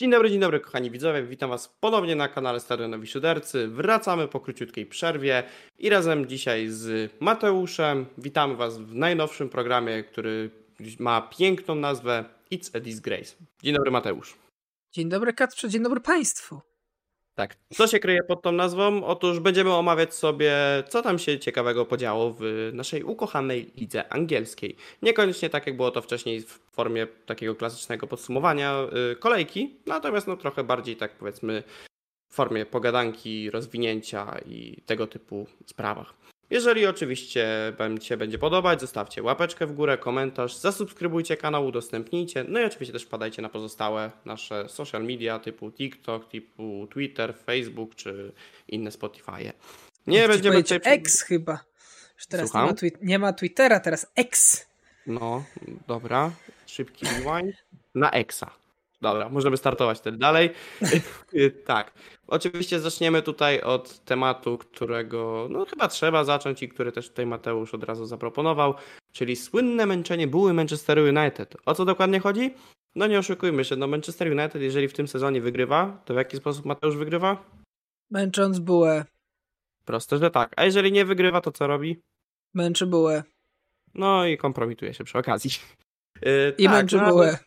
Dzień dobry, dzień dobry kochani widzowie, witam was ponownie na kanale Stadionowi Szydercy. Wracamy po króciutkiej przerwie i razem dzisiaj z Mateuszem witamy was w najnowszym programie, który ma piękną nazwę It's a Disgrace. Dzień dobry Mateusz. Dzień dobry Katrze, dzień dobry Państwu. Tak. Co się kryje pod tą nazwą? Otóż będziemy omawiać sobie, co tam się ciekawego podziało w naszej ukochanej lidze angielskiej. Niekoniecznie tak, jak było to wcześniej w formie takiego klasycznego podsumowania y, kolejki, natomiast no trochę bardziej tak powiedzmy w formie pogadanki, rozwinięcia i tego typu sprawach. Jeżeli oczywiście Wam się będzie podobać, zostawcie łapeczkę w górę, komentarz, zasubskrybujcie kanał, udostępnijcie, no i oczywiście też wpadajcie na pozostałe nasze social media typu TikTok, typu Twitter, Facebook czy inne Spotify. Nie będziemy tutaj... X chyba. Że teraz nie ma, nie ma, Twittera, teraz X. No, dobra. Szybki rewind. Na Xa. Dobra, możemy startować wtedy dalej. tak. Oczywiście zaczniemy tutaj od tematu, którego no chyba trzeba zacząć i który też tutaj Mateusz od razu zaproponował, czyli słynne męczenie buły Manchesteru United. O co dokładnie chodzi? No nie oszukujmy się, no Manchester United, jeżeli w tym sezonie wygrywa, to w jaki sposób Mateusz wygrywa? Męcząc bułę. Proste, że tak. A jeżeli nie wygrywa, to co robi? Męczy bułę. No i kompromituje się przy okazji. Yy, I tak, męczy no, bułę.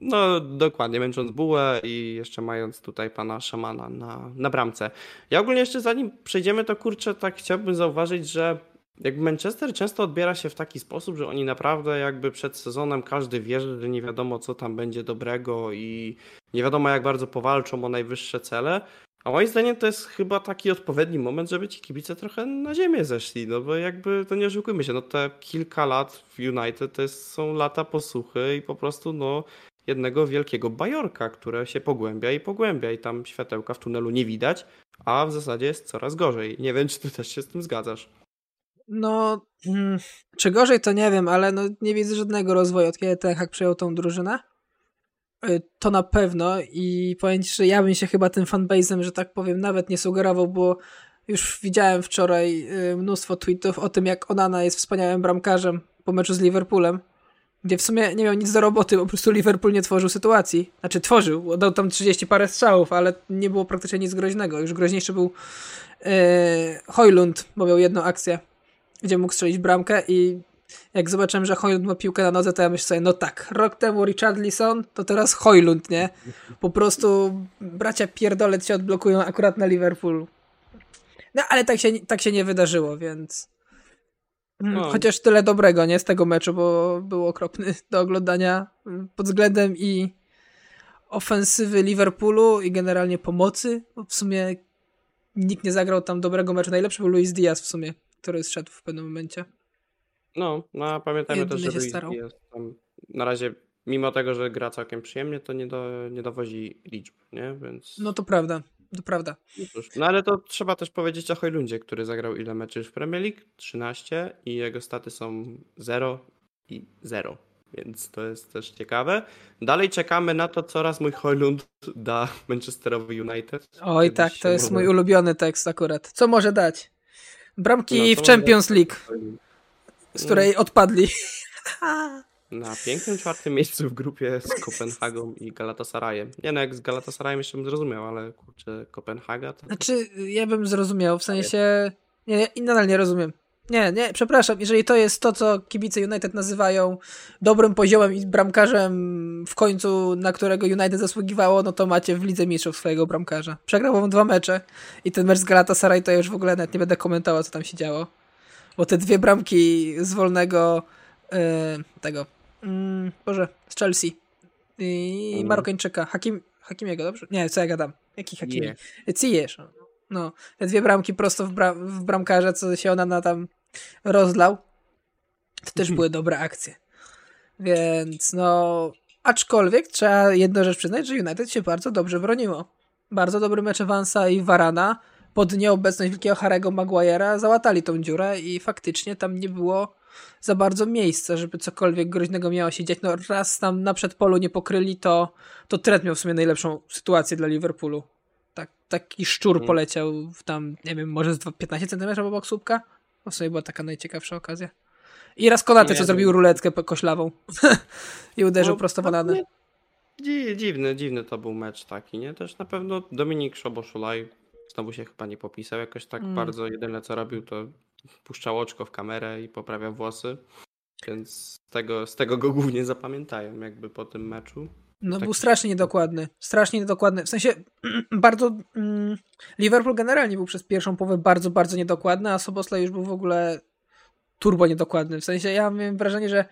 No, dokładnie, męcząc bułę i jeszcze mając tutaj pana szamana na, na bramce. Ja ogólnie jeszcze zanim przejdziemy, to kurczę, tak chciałbym zauważyć, że jakby Manchester często odbiera się w taki sposób, że oni naprawdę jakby przed sezonem każdy wierzy, że nie wiadomo co tam będzie dobrego i nie wiadomo jak bardzo powalczą o najwyższe cele. A moim zdaniem to jest chyba taki odpowiedni moment, żeby ci kibice trochę na ziemię zeszli, no bo jakby to nie oszukujmy się, no te kilka lat w United to jest, są lata posłuchy i po prostu no jednego wielkiego bajorka, które się pogłębia i pogłębia i tam światełka w tunelu nie widać, a w zasadzie jest coraz gorzej. Nie wiem, czy ty też się z tym zgadzasz. No, hmm, czy gorzej to nie wiem, ale no nie widzę żadnego rozwoju, od kiedy Ten Hag przejął tą drużynę. Y, to na pewno i powiem ci, że ja bym się chyba tym fanbase'em, że tak powiem, nawet nie sugerował, bo już widziałem wczoraj y, mnóstwo tweetów o tym, jak Onana jest wspaniałym bramkarzem po meczu z Liverpoolem gdzie w sumie nie miał nic do roboty, po prostu Liverpool nie tworzył sytuacji. Znaczy tworzył, dał tam 30 parę strzałów, ale nie było praktycznie nic groźnego. Już groźniejszy był yy, Hojlund, bo miał jedną akcję, gdzie mógł strzelić bramkę i jak zobaczyłem, że Hojlund ma piłkę na nodze, to ja myślę sobie, no tak, rok temu Richard Lisson, to teraz Hojlund, nie? Po prostu bracia pierdolec się odblokują akurat na Liverpoolu. No ale tak się, tak się nie wydarzyło, więc no. Chociaż tyle dobrego, nie? Z tego meczu, bo był okropny do oglądania pod względem i ofensywy Liverpoolu i generalnie pomocy. W sumie nikt nie zagrał tam dobrego meczu. Najlepszy był Luis Diaz w sumie, który zszedł w pewnym momencie. No, no a pamiętajmy też, że Luis Diaz tam na razie, mimo tego, że gra całkiem przyjemnie, to nie, do, nie dowozi liczb, nie? Więc... No to prawda. To prawda. No, cóż, no ale to trzeba też powiedzieć o Hojlundzie, który zagrał ile meczy w Premier League? 13 i jego staty są 0 i 0. Więc to jest też ciekawe. Dalej czekamy na to, co raz mój Hojlund da Manchesterowi United. Oj tak, to jest mój ulubiony tekst akurat. Co może dać? Bramki no, w Champions League, z której no. odpadli. Na pięknym czwartym miejscu w grupie z Kopenhagą i Galatasarayem. Nie no, jak z Galatasarayem jeszcze bym zrozumiał, ale kurczę, Kopenhaga to... Znaczy, ja bym zrozumiał, w sensie... Nie, nie, nadal nie rozumiem. Nie, nie, przepraszam, jeżeli to jest to, co kibice United nazywają dobrym poziomem i bramkarzem w końcu, na którego United zasługiwało, no to macie w Lidze Mistrzów swojego bramkarza. Przegrał wam dwa mecze i ten mecz z Galatasaray to już w ogóle nawet nie będę komentował, co tam się działo. Bo te dwie bramki z wolnego yy, tego mm, Boże, z Chelsea i mm. Marokańczyka, Hakim, Hakimiego, dobrze? Nie, co ja gadam? Jaki Hakimi? Cijesz. No, te dwie bramki prosto w, bra w bramkarza, co się ona na tam rozlał, to też były dobre akcje. Więc no, aczkolwiek trzeba jedną rzecz przyznać, że United się bardzo dobrze broniło. Bardzo dobry mecz Evansa i Varana pod nieobecność wielkiego Harego Maguire'a załatali tą dziurę i faktycznie tam nie było za bardzo miejsca, żeby cokolwiek groźnego miało się dziać. No raz tam na przedpolu nie pokryli, to, to Trent miał w sumie najlepszą sytuację dla Liverpoolu. Tak, taki szczur hmm. poleciał w tam, nie wiem, może z 15 cm obok słupka. To w sumie była taka najciekawsza okazja. I raz Konaty, co zrobił ruletkę koślawą i uderzył no, prosto w bananę. dziwny, dziwny to był mecz taki, nie? Też na pewno Dominik Szoboszulaj znowu się chyba nie popisał jakoś tak mm. bardzo. Jedyne co robił to puszczał oczko w kamerę i poprawiał włosy. Więc z tego, z tego go głównie zapamiętają jakby po tym meczu. No tak. był strasznie niedokładny. Strasznie niedokładny. W sensie bardzo... Mm, Liverpool generalnie był przez pierwszą połowę bardzo, bardzo niedokładny, a Soboslaj już był w ogóle turbo niedokładny. W sensie ja miałem wrażenie, że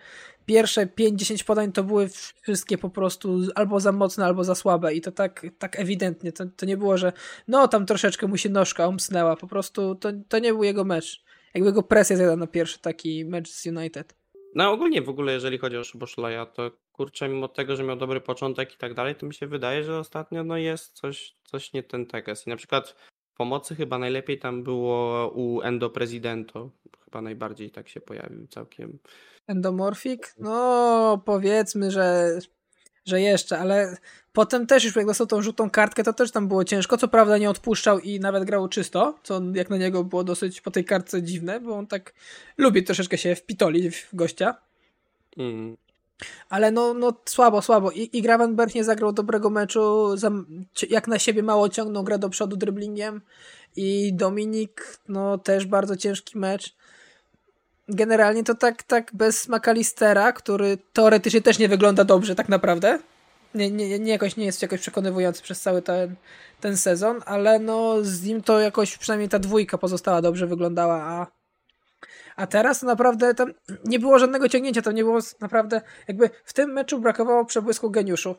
pierwsze 5-10 podań to były wszystkie po prostu albo za mocne, albo za słabe i to tak, tak ewidentnie. To, to nie było, że no tam troszeczkę mu się nożka omsnęła. Po prostu to, to nie był jego mecz. Jakby go presja zjadła na pierwszy taki mecz z United. No ogólnie w ogóle jeżeli chodzi o Szoboszlaja, to kurczę mimo tego, że miał dobry początek i tak dalej, to mi się wydaje, że ostatnio no jest coś, coś nie ten tekst. I na przykład pomocy chyba najlepiej tam było u Endo Presidento. Chyba najbardziej tak się pojawił całkiem. Endomorfik? No powiedzmy, że, że jeszcze, ale potem też już jak dostał tą żółtą kartkę, to też tam było ciężko. Co prawda nie odpuszczał i nawet grał czysto, co jak na niego było dosyć po tej kartce dziwne, bo on tak lubi troszeczkę się wpitolić w gościa. Mm. Ale no, no słabo, słabo. I, i Gravenberg nie zagrał dobrego meczu. Jak na siebie mało ciągnął grę do przodu dribblingiem. I Dominik, no też bardzo ciężki mecz. Generalnie to tak, tak bez McAllistera, który teoretycznie też nie wygląda dobrze tak naprawdę. Nie, nie, nie jakoś nie jest jakoś przekonywujący przez cały ten, ten sezon, ale no z nim to jakoś przynajmniej ta dwójka pozostała dobrze wyglądała, a a teraz naprawdę tam nie było żadnego ciągnięcia, tam nie było naprawdę, jakby w tym meczu brakowało przebłysku geniuszu.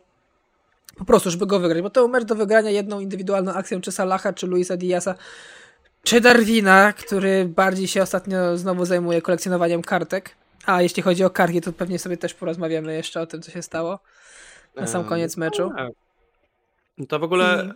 Po prostu, żeby go wygrać, bo to był mecz do wygrania jedną indywidualną akcją, czy Salaha, czy Luisa Diasa, czy Darwina, który bardziej się ostatnio znowu zajmuje kolekcjonowaniem kartek. A jeśli chodzi o kartki, to pewnie sobie też porozmawiamy jeszcze o tym, co się stało na sam koniec meczu. To w ogóle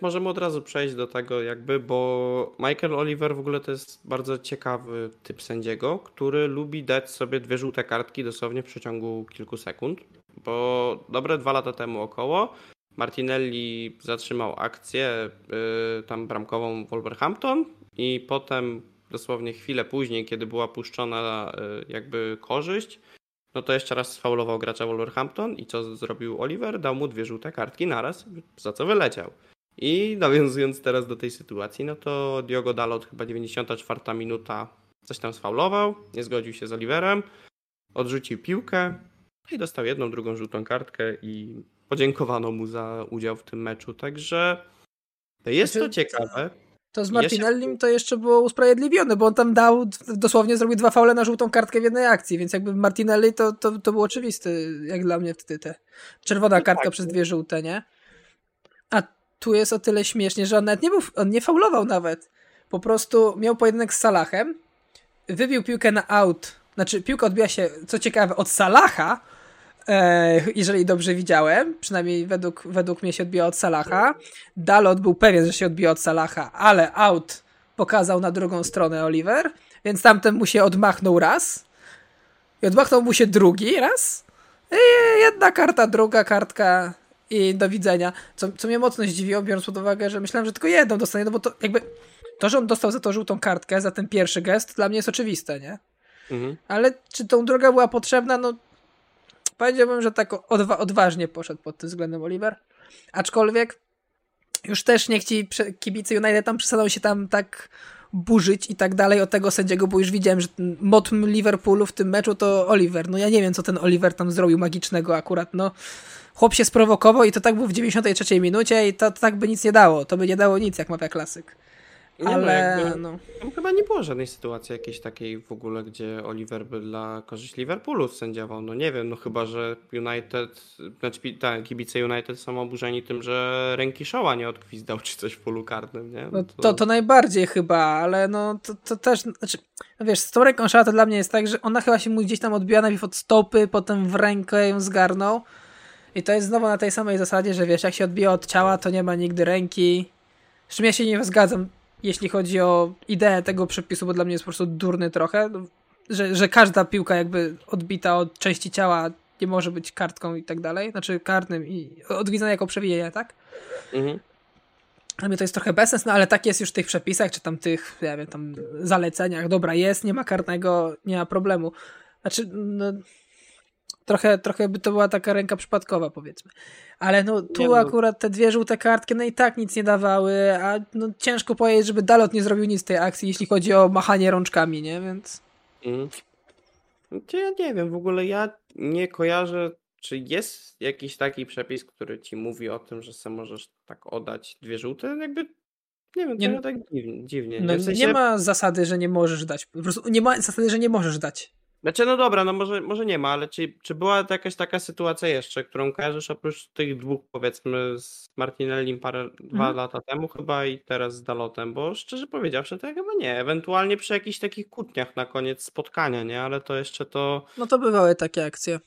Możemy od razu przejść do tego jakby, bo Michael Oliver w ogóle to jest bardzo ciekawy typ sędziego, który lubi dać sobie dwie żółte kartki dosłownie w przeciągu kilku sekund, bo dobre dwa lata temu około Martinelli zatrzymał akcję yy, tam bramkową Wolverhampton i potem dosłownie chwilę później, kiedy była puszczona yy, jakby korzyść, no to jeszcze raz sfaulował gracza Wolverhampton i co zrobił Oliver? Dał mu dwie żółte kartki naraz, za co wyleciał. I nawiązując teraz do tej sytuacji, no to Diogo Dalot chyba 94 minuta coś tam sfaulował, nie zgodził się z Oliverem, odrzucił piłkę i dostał jedną, drugą żółtą kartkę i podziękowano mu za udział w tym meczu, także jest to znaczy, ciekawe. To z Martinellim to jeszcze było usprawiedliwione, bo on tam dał, dosłownie zrobił dwa faule na żółtą kartkę w jednej akcji, więc jakby Martinelli to, to, to był oczywisty, jak dla mnie wtedy te czerwona no kartka tak. przez dwie żółte, nie? A tu jest o tyle śmiesznie, że on nawet nie był, on nie faulował nawet. Po prostu miał pojedynek z Salahem, wybił piłkę na out, znaczy piłka odbiła się, co ciekawe, od Salaha, jeżeli dobrze widziałem, przynajmniej według, według mnie się odbiła od Salaha. Dalot był pewien, że się odbija od Salaha, ale out pokazał na drugą stronę Oliver, więc tamten mu się odmachnął raz i odmachnął mu się drugi raz. I jedna karta, druga kartka i do widzenia. Co, co mnie mocno zdziwiło, biorąc pod uwagę, że myślałem, że tylko jedną dostanie, no bo to jakby to, że on dostał za to żółtą kartkę, za ten pierwszy gest, dla mnie jest oczywiste, nie? Mhm. Ale czy tą drugą była potrzebna? No powiedziałbym, że tak odwa odważnie poszedł pod tym względem Oliver. Aczkolwiek już też niech ci kibice United tam przesadzą się tam tak burzyć i tak dalej o tego sędziego, bo już widziałem, że ten motm Liverpoolu w tym meczu to Oliver. No ja nie wiem, co ten Oliver tam zrobił magicznego akurat, no chłop się sprowokował i to tak było w 93 minucie i to, to tak by nic nie dało. To by nie dało nic, jak mawia klasyk. Nie Ale no, no. Tam chyba nie było żadnej sytuacji jakiejś takiej w ogóle, gdzie Oliver by dla korzyści Liverpoolu sędziował. No nie wiem, no chyba, że United, znaczy tak, kibice United są oburzeni tym, że ręki Showa nie odgwizdał czy coś w polu karnym, nie? No, no to... to... to najbardziej chyba, ale no to, to też, znaczy, no wiesz, z tą ręką Showa to dla mnie jest tak, że ona chyba się mu gdzieś tam odbiła najpierw od stopy, potem w rękę ją zgarnął i to jest znowu na tej samej zasadzie, że wiesz, jak się odbija od ciała, to nie ma nigdy ręki. Z czym ja się nie zgadzam, jeśli chodzi o ideę tego przepisu, bo dla mnie jest po prostu durny trochę, że, że każda piłka jakby odbita od części ciała nie może być kartką i tak dalej, znaczy karnym i odgwizdana jako przewinienie, tak? Mhm. Dla mnie to jest trochę bezsens, no ale tak jest już w tych przepisach, czy tam tych, ja wiem, tam zaleceniach. Dobra, jest, nie ma karnego, nie ma problemu. Znaczy, no, trochę, trochę by to była taka ręka przypadkowa, powiedzmy. Ale no tu Nie, no. akurat te dwie żółte kartki no i tak nic nie dawały, a no ciężko powiedzieć, żeby Dalot nie zrobił nic z tej akcji, jeśli chodzi o machanie rączkami, nie? Więc Mm. Czy ja nie wiem, w ogóle ja nie kojarzę, czy jest jakiś taki przepis, który ci mówi o tym, że se możesz tak oddać dwie żółte? Jakby, nie wiem, Nie- tak dziwnie. dziwnie no? W sensie, nie ma zasady, że nie możesz dać. Po prostu nie ma zasady, że nie możesz dać. Znaczy, no dobra, no może, może nie ma, ale czy, czy była to jakaś taka sytuacja jeszcze, którą kojarzysz oprócz tych dwóch, powiedzmy, z Martinellim parę, dwa Mhm. lata temu chyba i teraz z Dalotem, bo szczerze powiedziawszy, to ja chyba nie. Ewentualnie przy jakichś takich kłótniach na koniec spotkania, nie? Ale to jeszcze to... No to bywały takie akcje.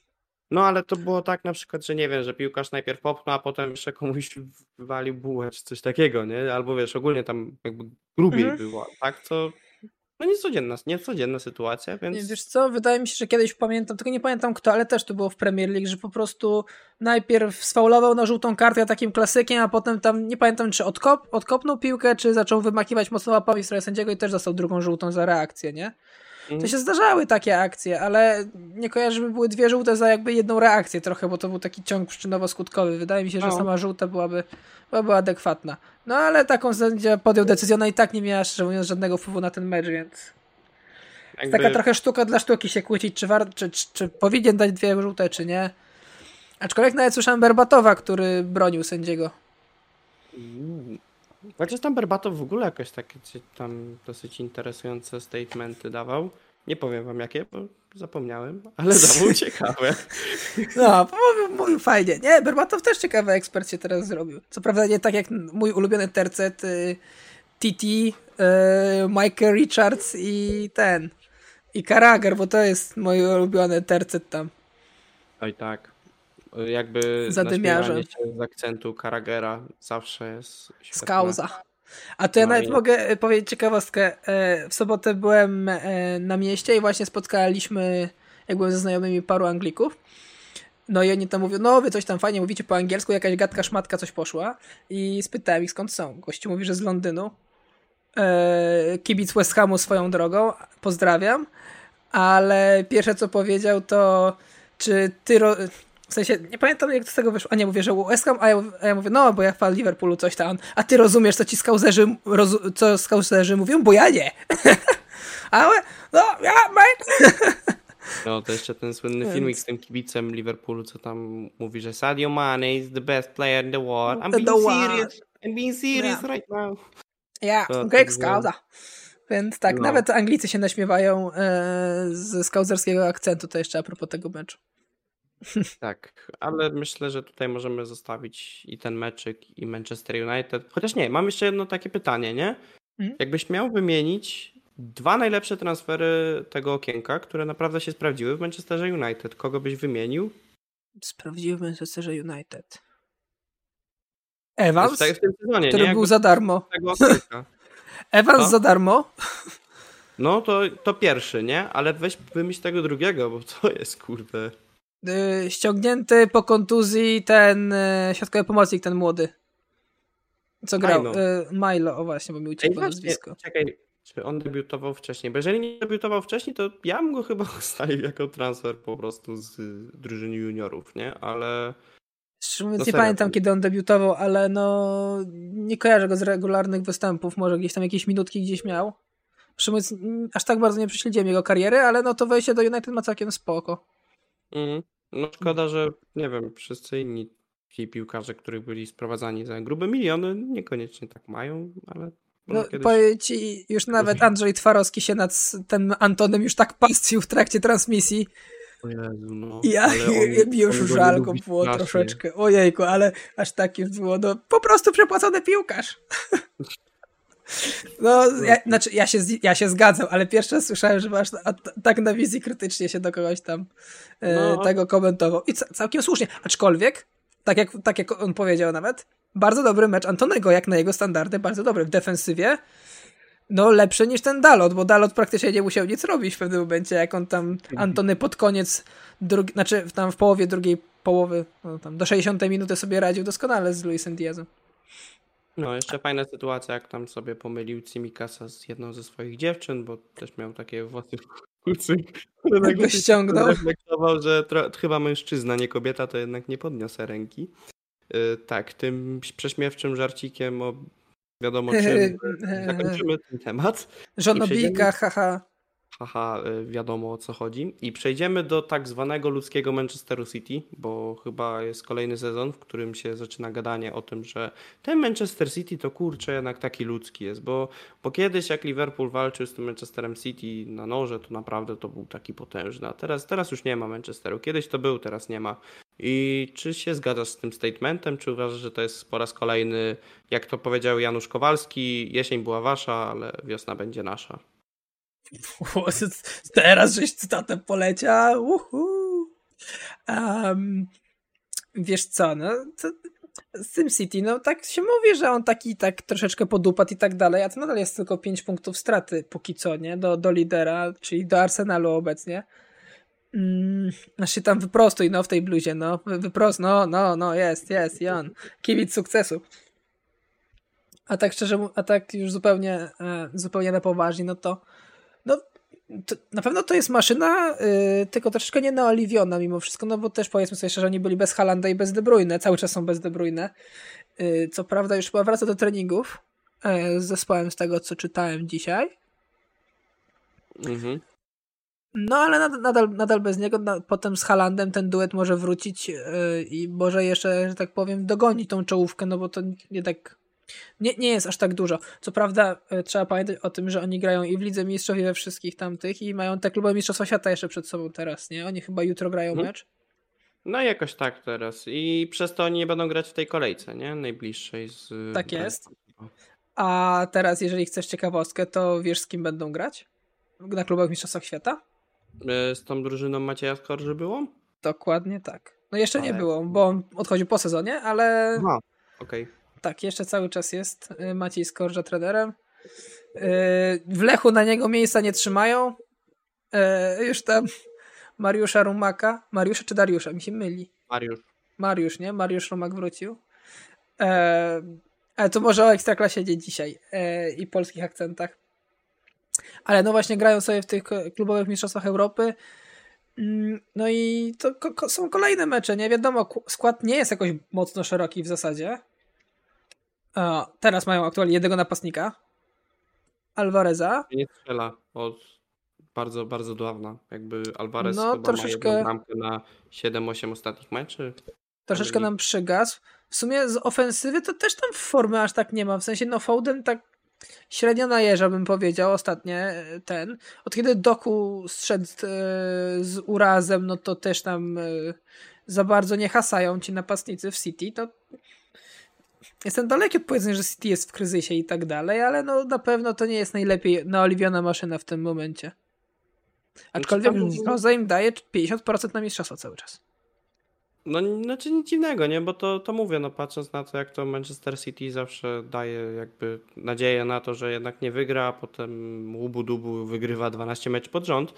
No ale to było tak na przykład, że nie wiem, że piłkarz najpierw popchnął, a potem jeszcze komuś wywalił bułę czy coś takiego, nie? Albo wiesz, ogólnie tam jakby grubiej Mhm. było, tak? To no niecodzienna, niecodzienna sytuacja, więc... Nie, Wiesz co, wydaje mi się, że kiedyś pamiętam, tylko nie pamiętam kto, ale też to było w Premier League, że po prostu najpierw sfaulował na żółtą kartę takim klasykiem, a potem tam, nie pamiętam czy odkop, odkopnął piłkę, czy zaczął wymakiwać mocno łapami w stronę sędziego i też dostał drugą żółtą za reakcję, nie? To Mhm. się zdarzały takie akcje, ale nie kojarzę, żeby były dwie żółte za jakby jedną reakcję trochę, bo to był taki ciąg przyczynowo-skutkowy. Wydaje mi się, że No. sama żółta byłaby, byłaby adekwatna. No ale taką sędzia podjął decyzję, ona i tak nie miała, szczerze mówiąc, żadnego wpływu na ten mecz, więc Jakby... taka trochę sztuka dla sztuki się kłócić, czy, war, czy, czy, czy powinien dać dwie żółte, czy nie. Aczkolwiek nawet słyszałem Berbatowa, który bronił sędziego. Mm. Chociaż tam Berbatow w ogóle jakoś takie tam dosyć interesujące statementy dawał. Nie powiem wam jakie, bo zapomniałem, ale dawał ciekawe. No, mówił, mówił fajnie. Nie, Berbatow też ciekawy ekspert się teraz zrobił. Co prawda nie tak jak mój ulubiony tercet y, TT, y, Michael Richards i ten. I Karager, bo to jest mój ulubiony tercet tam. Oj tak. Jakby Zadymiarze. z akcentu Karagera zawsze jest świetne. Skauza. A to ja No nawet i- mogę e, powiedzieć ciekawostkę. E, W sobotę byłem e, na mieście i właśnie spotkaliśmy, jak byłem ze znajomymi, paru Anglików. No i oni tam mówią, no wy coś tam fajnie mówicie po angielsku, jakaś gadka szmatka coś poszła. I spytałem ich skąd są. Gościu mówi, że z Londynu. Kibic West Hamu swoją drogą, pozdrawiam. Ale pierwsze co powiedział to, czy ty... W sensie, nie pamiętam jak z tego wyszło. A nie, mówię, że West Ham, a ja, a ja mówię, no, bo ja fan Liverpoolu, coś tam. A ty rozumiesz, co ci skauzerzy, rozu, co skauzerzy mówią? Bo ja nie. Ale, no, ja, mate. No to jeszcze ten słynny Więc- filmik z tym kibicem Liverpoolu, co tam mówi, że Sadio Mane is the best player in the world. I'm The being world. serious. I'm being serious Yeah. right now. Ja, Greg tak Skauza. Więc tak, No. nawet Anglicy się naśmiewają e, ze skauzerskiego akcentu, to jeszcze a propos tego meczu. Tak, ale myślę, że tutaj możemy zostawić i ten meczyk, i Manchester United. Chociaż nie, mam jeszcze jedno takie pytanie, nie? Mhm. Jakbyś miał wymienić dwa najlepsze transfery tego okienka, które naprawdę się sprawdziły w Manchesterze United, kogo byś wymienił? Sprawdziłem w Manchesterze United. Evans, tym sezonie, który nie? był za darmo. Evans za darmo. No to, to pierwszy, nie? Ale weź wymyśl tego drugiego, bo to jest kurde. Y, ściągnięty po kontuzji ten y, środkowy pomocnik, ten młody. Co grał? Milo. Y, Milo, o właśnie, bo mi uciekło nazwisko. czekaj, czy on debiutował wcześniej? Bo jeżeli nie debiutował wcześniej, to ja bym go chyba ustalił jako transfer po prostu z drużyny juniorów, nie? Ale Szczerze mówiąc, No nie pamiętam kiedy on debiutował, ale no nie kojarzę go z regularnych występów. Może gdzieś tam jakieś minutki gdzieś miał. Szczerze mówiąc, aż tak bardzo nie prześledziłem jego kariery, ale no to wejście do United ma całkiem spoko. Mhm. no szkoda, że nie wiem, wszyscy inni ci piłkarze, których byli sprowadzani za grube miliony, niekoniecznie tak mają, ale No, kiedyś... powiem ci, już nawet Andrzej Twarowski się nad tym Antonem już tak pastwił w trakcie transmisji. O Jezu, no. Ja on- już on go nie żal go lubi było strasznie. troszeczkę. Ojejku, ale aż tak już było. No, po prostu przepłacony piłkarz. No, ja, znaczy ja się, ja się zgadzam, ale pierwszy raz słyszałem, że masz a, tak na wizji krytycznie się do kogoś tam e, No. tego komentował. I ca- całkiem słusznie. Aczkolwiek, tak jak, tak jak on powiedział nawet, bardzo dobry mecz Antonego, jak na jego standardy, bardzo dobry. W defensywie no lepszy niż ten Dalot, bo Dalot praktycznie nie musiał nic robić w pewnym momencie, jak on tam Antony pod koniec, drugi, znaczy tam w połowie drugiej połowy, no tam do 60 minuty sobie radził doskonale z Luisem Diazem. No, jeszcze fajna sytuacja, jak tam sobie pomylił Cimikasa z jedną ze swoich dziewczyn, bo też miał takie włosy Kucyk. Tak go ściągnął. Reflektował, że chyba mężczyzna, nie kobieta, to jednak nie podniosę ręki. Yy, tak, tym prześmiewczym żarcikiem o wiadomo czym zakończymy ten temat. Żonobijka, haha haha, y, wiadomo o co chodzi. I przejdziemy do tak zwanego ludzkiego Manchesteru City, bo chyba jest kolejny sezon, w którym się zaczyna gadanie o tym, że ten Manchester City to kurczę jednak taki ludzki jest, bo, bo kiedyś jak Liverpool walczył z tym Manchesterem City na noże, to naprawdę to był taki potężny, a teraz, teraz już nie ma Manchesteru. Kiedyś to był, teraz nie ma. I czy się zgadzasz z tym statementem, czy uważasz, że to jest po raz kolejny, jak to powiedział Janusz Kowalski, jesień była wasza, ale wiosna będzie nasza? Teraz żeś cytatem poleciał. Uhu. Um, wiesz co, no to, SimCity, no tak się mówi, że on taki tak troszeczkę podupadł i tak dalej, a to nadal jest tylko 5 punktów straty póki co, nie? Do, do lidera, czyli do Arsenalu obecnie. Mm, znaczy tam wyprostuj, no w tej bluzie, no wyprost, no, no, no, jest, jest, Jan. Kibic sukcesu. A tak szczerze, a tak już zupełnie, e, zupełnie na poważnie, no no, to, na pewno to jest maszyna, yy, tylko troszeczkę nie naoliwiona mimo wszystko, no bo też powiedzmy sobie szczerze, oni byli bez Halanda i bez De Bruyne, cały czas są bez De Bruyne. Yy, co prawda już chyba wraca do treningów yy, z zespołem z tego, co czytałem dzisiaj. Mhm. No ale nadal, nadal, nadal bez niego, na, potem z Halandem ten duet może wrócić yy, i może jeszcze, że tak powiem, dogoni tą czołówkę, no bo to nie tak nie, nie jest aż tak dużo. Co prawda e, trzeba pamiętać o tym, że oni grają i w Lidze Mistrzów i we wszystkich tamtych i mają te kluby Mistrzostwa Świata jeszcze przed sobą teraz, nie? Oni chyba jutro grają hmm. mecz. No jakoś tak teraz. I przez to oni nie będą grać w tej kolejce, nie? Najbliższej z... Tak jest. A teraz, jeżeli chcesz ciekawostkę, to wiesz z kim będą grać? Na klubach Mistrzostwach Świata? E, z tą drużyną Macieja Skorży było? Dokładnie tak. No jeszcze ale... nie było, bo on odchodził po sezonie, ale... Aha, okej. Okay. Tak, jeszcze cały czas jest y, Maciej Skorża trenerem. Y, w Lechu na niego miejsca nie trzymają. Y, już tam Mariusza Rumaka. Mariusza czy Dariusza? Mi się myli. Mariusz. Mariusz, nie? Mariusz Rumak wrócił. Ale to może o Ekstraklasie dzisiaj i polskich akcentach. Ale no właśnie grają sobie w tych klubowych mistrzostwach Europy. Mm, no i to są kolejne mecze, nie? Wiadomo, skład nie jest jakoś mocno szeroki w zasadzie. Teraz mają aktualnie jednego napastnika. Alvareza. Nie strzela od bardzo, bardzo dawna. Jakby Alvarez no, chyba troszeczkę... ma na 7-8 ostatnich meczy. Troszeczkę nam przygasł. W sumie z ofensywy to też tam formy aż tak nie ma. W sensie no Foden tak średnio najeżdża bym powiedział ostatnie e, ten. Od kiedy Doku zszedł e, z urazem, no to też tam e, za bardzo nie hasają ci napastnicy w City. To Jestem daleki od powiedzenia, że City jest w kryzysie i tak dalej, ale no na pewno to nie jest najlepiej naoliwiona maszyna w tym momencie. Aczkolwiek Roza im daje 50% na mistrzostwo cały czas. No, znaczy nic dziwnego, nie? Bo to, to mówię, no patrząc na to, jak to Manchester City zawsze daje jakby nadzieję na to, że jednak nie wygra, a potem łubu dubu wygrywa 12 mecz pod rząd.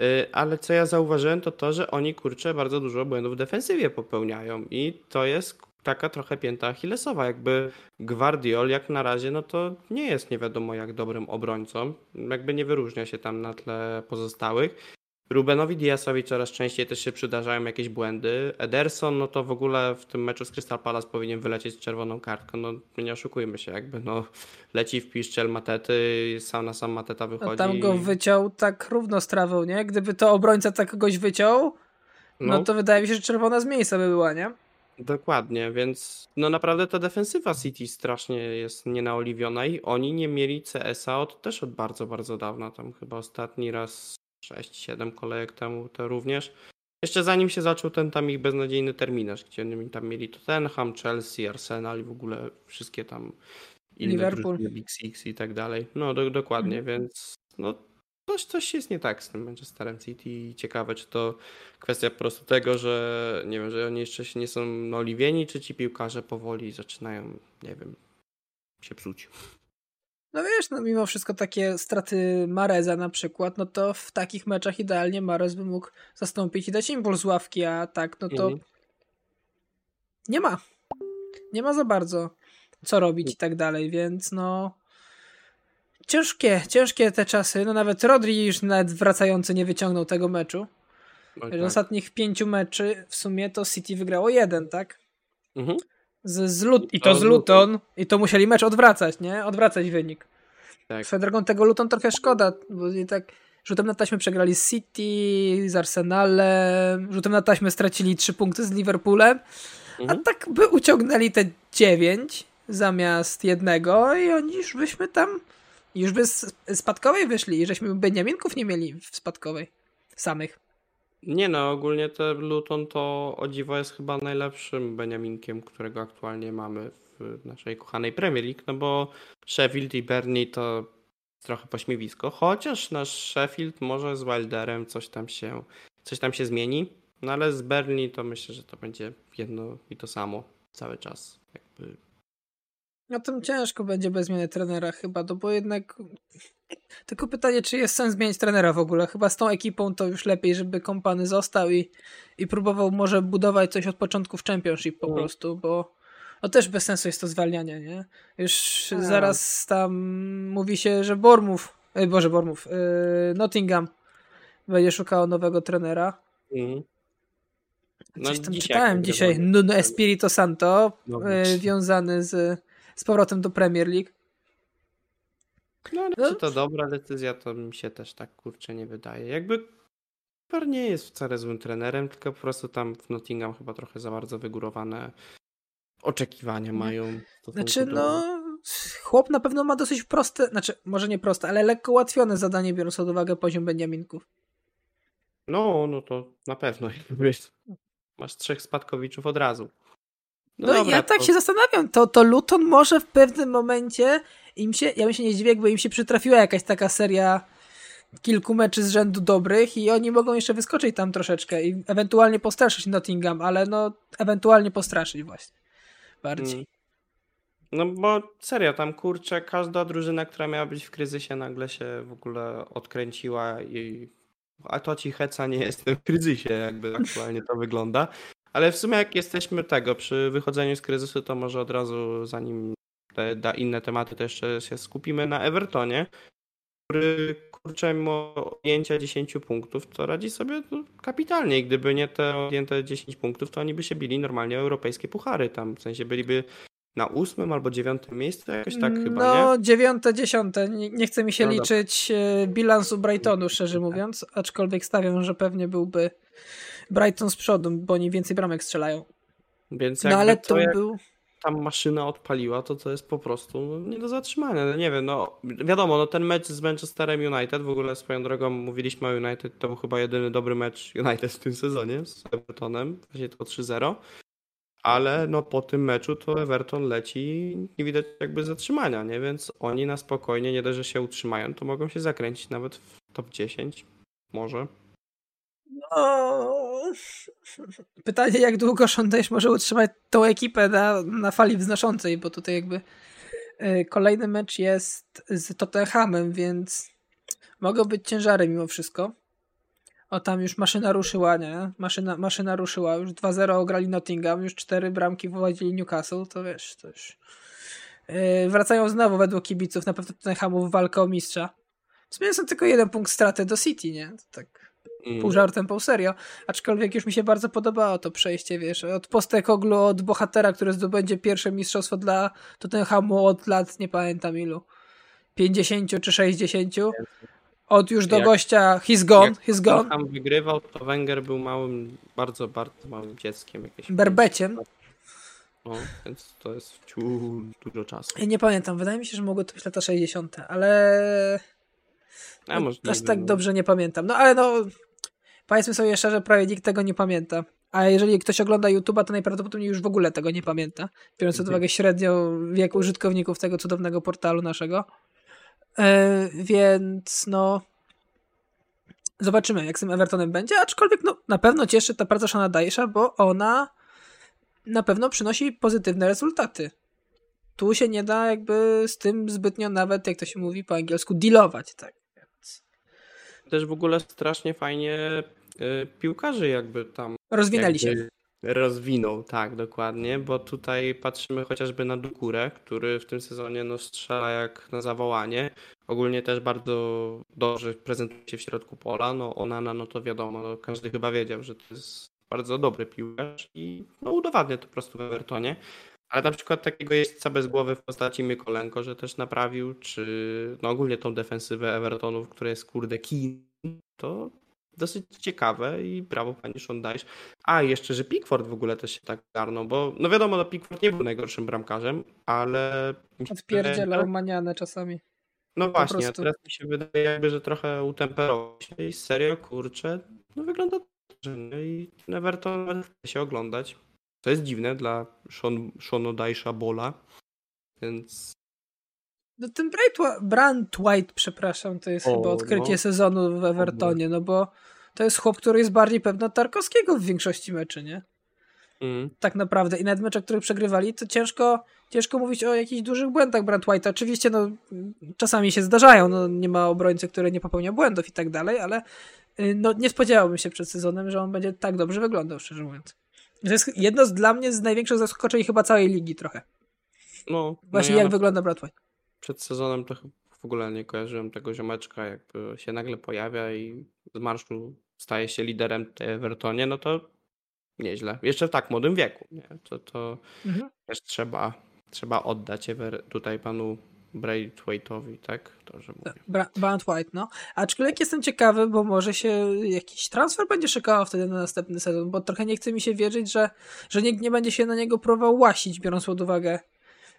Y, ale co ja zauważyłem, to to, że oni kurczę bardzo dużo błędów w defensywie popełniają i to jest taka trochę pięta achillesowa. Jakby Guardiol jak na razie, no to nie jest nie wiadomo jak dobrym obrońcą. Jakby nie wyróżnia się tam na tle pozostałych. Rubenowi Diasowi coraz częściej też się przydarzają jakieś błędy. Ederson, no to w ogóle w tym meczu z Crystal Palace powinien wylecieć z czerwoną kartką. No nie oszukujmy się, jakby no leci w piszczel Matety, sam na sam Mateta wychodzi. A tam go wyciął tak równo z trawą, nie? Gdyby to obrońca tak kogoś wyciął, no, no to wydaje mi się, że czerwona z miejsca by była, nie? Dokładnie, więc no naprawdę ta defensywa City strasznie jest nienaoliwiona i oni nie mieli CS-a od, też od bardzo, bardzo dawna. Tam chyba ostatni raz 6-7 kolejek temu to również. Jeszcze zanim się zaczął ten tam ich beznadziejny terminarz, gdzie oni tam mieli Tottenham, Chelsea, Arsenal i w ogóle wszystkie tam inne Liverpool. Big Six i tak dalej. No do, dokładnie, mhm. więc no coś, coś jest nie tak z tym Manchesterem City i ciekawe, czy to kwestia po prostu tego, że nie wiem, że oni jeszcze się nie są oliwieni, czy ci piłkarze powoli zaczynają, nie wiem, się psuć. No wiesz, no mimo wszystko takie straty Mareza na przykład, no to w takich meczach idealnie Marez by mógł zastąpić i dać impuls ławki, a tak, no to mhm. nie ma. Nie ma za bardzo co robić i tak dalej, więc no ciężkie, ciężkie te czasy. No nawet Rodri już nawet wracający nie wyciągnął tego meczu. Oj, Z tak. ostatnich pięciu meczy w sumie to City wygrało jeden, tak? Mhm. Z, z Lut- I To z Luton. I to musieli mecz odwracać, nie? Odwracać wynik. Tak. Swoją drogą tego Luton trochę szkoda, bo i tak rzutem na taśmę przegrali z City, z Arsenalem, rzutem na taśmę stracili trzy punkty z Liverpoolem, a Mhm. tak by uciągnęli te dziewięć zamiast jednego i oni już byśmy tam już by z spadkowej wyszli i żeśmy Beniaminków nie mieli w spadkowej samych. Nie no, ogólnie te Luton to o dziwo jest chyba najlepszym Beniaminkiem, którego aktualnie mamy w naszej kochanej Premier League, no bo Sheffield i Burnley to trochę pośmiewisko, chociaż nasz Sheffield może z Wilderem coś tam się, coś tam się zmieni, no ale z Burnley to myślę, że to będzie jedno i to samo cały czas. Jakby No tym ciężko będzie bez zmiany trenera chyba, no bo jednak tylko pytanie, czy jest sens zmienić trenera w ogóle. Chyba z tą ekipą to już lepiej, żeby kompany został i, i próbował może budować coś od początku w Championship po Mm. prostu, bo no też bez sensu jest to zwalnianie, nie? Już Tak. zaraz tam mówi się, że Bormów, e, Boże Bormów, yy, Nottingham będzie szukało nowego trenera. mhm. No Coś tam dzisiaj czytałem dzisiaj. Nuno Espirito Santo, No właśnie. wiązany z, z powrotem do Premier League. No ale No. czy to dobra decyzja, to mi się też tak kurczę nie wydaje. Jakby Cooper nie jest wcale złym trenerem, tylko po prostu tam w Nottingham chyba trochę za bardzo wygórowane oczekiwania mają. w stosunku Znaczy, no, chłop na pewno ma dosyć proste, znaczy, może nie proste, ale lekko ułatwione zadanie, biorąc pod uwagę poziom Beniaminków. No, no to na pewno. Masz trzech spadkowiczów od razu. No, dobra, ja tak się zastanawiam, to, to Luton może w pewnym momencie im się, ja bym się nie zdziwił, jakby im się przytrafiła jakaś taka seria kilku meczy z rzędu dobrych i oni mogą jeszcze wyskoczyć tam troszeczkę i ewentualnie postraszyć Nottingham, ale no, ewentualnie postraszyć właśnie. Bardziej. Mm. No bo serio, tam kurczę, każda drużyna, która miała być w kryzysie, nagle się w ogóle odkręciła i. A to ci heca nie jestem w kryzysie, jakby aktualnie to wygląda. Ale w sumie, jak jesteśmy tego przy wychodzeniu z kryzysu, to może od razu, zanim te da inne tematy, to jeszcze się skupimy na Evertonie, który kurczę, mimo ujęcia 10 punktów, to radzi sobie no, kapitalnie. I gdyby nie te odjęte 10 punktów, to oni by się bili normalnie o europejskie puchary. Tam w sensie byliby na ósmym albo dziewiątym miejscu, jakoś tak chyba, no, nie? dziewiąte, dziesiąte. Nie, nie chce mi się No dobra. liczyć e, bilansu Brightonu, szczerze mówiąc, aczkolwiek stawiam, że pewnie byłby Brighton z przodu, bo oni więcej bramek strzelają. Więc No ale to, to jak był... tam maszyna odpaliła, to to jest po prostu no, nie do zatrzymania. No, nie wiem, no wiadomo, no ten mecz z Manchesterem United, w ogóle swoją drogą mówiliśmy o United, to był chyba jedyny dobry mecz United w tym sezonie z Evertonem, właśnie to 3-0. Ale no po tym meczu to Everton leci, nie widać jakby zatrzymania, nie? Więc oni na spokojnie, nie dość, że się utrzymają, to mogą się zakręcić nawet w top 10. Może. No... Pytanie, jak długo Dyche może utrzymać tą ekipę na, na fali wznoszącej, bo tutaj jakby e, kolejny mecz jest z Tottenhamem, więc mogą być ciężary mimo wszystko. O, tam już maszyna ruszyła, nie? Maszyna, maszyna ruszyła, już 2-0 ograli Nottingham, już 4 bramki wywadzili Newcastle, to wiesz, to już... Yy, wracają znowu według kibiców na pewno Tottenhamu w walkę o mistrza. W sumie są tylko jeden punkt straty do City, nie? To tak. Pół żartem, pół serio. Aczkolwiek już mi się bardzo podobało to przejście, wiesz, od Postekoglu, od bohatera, który zdobędzie pierwsze mistrzostwo dla Tottenhamu od lat, nie pamiętam ilu, 50 czy 60. Od już do Jak- gościa, he's gone, jak he's gone. Tam wygrywał, to Wenger był małym, bardzo, bardzo małym dzieckiem. Jakieś Berbeciem. No, więc to jest wciu dużo czasu. Ja nie pamiętam, wydaje mi się, że mogło to być lata 60., ale A może aż tak dobrze nie pamiętam. No ale no, powiedzmy sobie szczerze, prawie nikt tego nie pamięta. A jeżeli ktoś ogląda YouTube'a, to najprawdopodobniej już w ogóle tego nie pamięta. Biorąc pod uwagę średnią wiek użytkowników tego cudownego portalu naszego. E, więc no. Zobaczymy, jak z tym Evertonem będzie. Aczkolwiek no, na pewno cieszy ta praca Shana Dyche'a, bo ona na pewno przynosi pozytywne rezultaty. Tu się nie da jakby z tym zbytnio nawet, jak to się mówi po angielsku, dealować. Tak. Też w ogóle strasznie fajnie y, piłkarzy jakby tam rozwinęli jakby się. rozwinął, tak, dokładnie, bo tutaj patrzymy chociażby na Dukurę, który w tym sezonie no, strzela jak na zawołanie. Ogólnie też bardzo dobrze prezentuje się w środku pola. No Onana, no to wiadomo, no, każdy chyba wiedział, że to jest bardzo dobry piłkarz i no, udowadnia to po prostu w Evertonie. Ale na przykład takiego jeźdźca bez głowy w postaci Mykolenko, że też naprawił, czy no ogólnie tą defensywę Evertonów, która jest kurde kin, to dosyć ciekawe i brawo pani Szondajsz. A jeszcze, że Pickford w ogóle też się tak garnął, bo no wiadomo, no Pickford nie był najgorszym bramkarzem, ale... Odpierdzielał manianę czasami. No właśnie, a teraz mi się wydaje jakby, że trochę utemperował się i serio, kurczę, no wygląda dobrze. No i Everton chce się oglądać. To jest dziwne dla Sean, Sean Bola, więc... No ten Brand White, przepraszam, to jest o, chyba odkrycie no. sezonu w Evertonie, no bo to jest chłop, który jest bardziej pewny od Tarkowskiego w większości meczy, nie? Mm. Tak naprawdę. I nawet mecze, które przegrywali, to ciężko, ciężko mówić o jakichś dużych błędach Brand White. Oczywiście no, czasami się zdarzają, no, nie ma obrońcy, który nie popełnia błędów i tak dalej, ale y, no, nie spodziewałbym się przed sezonem, że on będzie tak dobrze wyglądał, szczerze mówiąc. To jest jedno z dla mnie z największych zaskoczeń chyba całej ligi trochę. No, Właśnie no ja jak wygląda Brad White. Przed sezonem to w ogóle nie kojarzyłem tego ziomeczka, jakby się nagle pojawia i z marszu staje się liderem w Evertonie, no to nieźle. Jeszcze w tak młodym wieku. Nie? To, to mhm. też trzeba, trzeba oddać tutaj panu Braithwaite'owi, tak? To, że mówię. Bra White, no. Aczkolwiek jestem ciekawy, bo może się jakiś transfer będzie szykował wtedy na następny sezon, bo trochę nie chce mi się wierzyć, że, że nikt nie będzie się na niego próbował łasić, biorąc pod uwagę,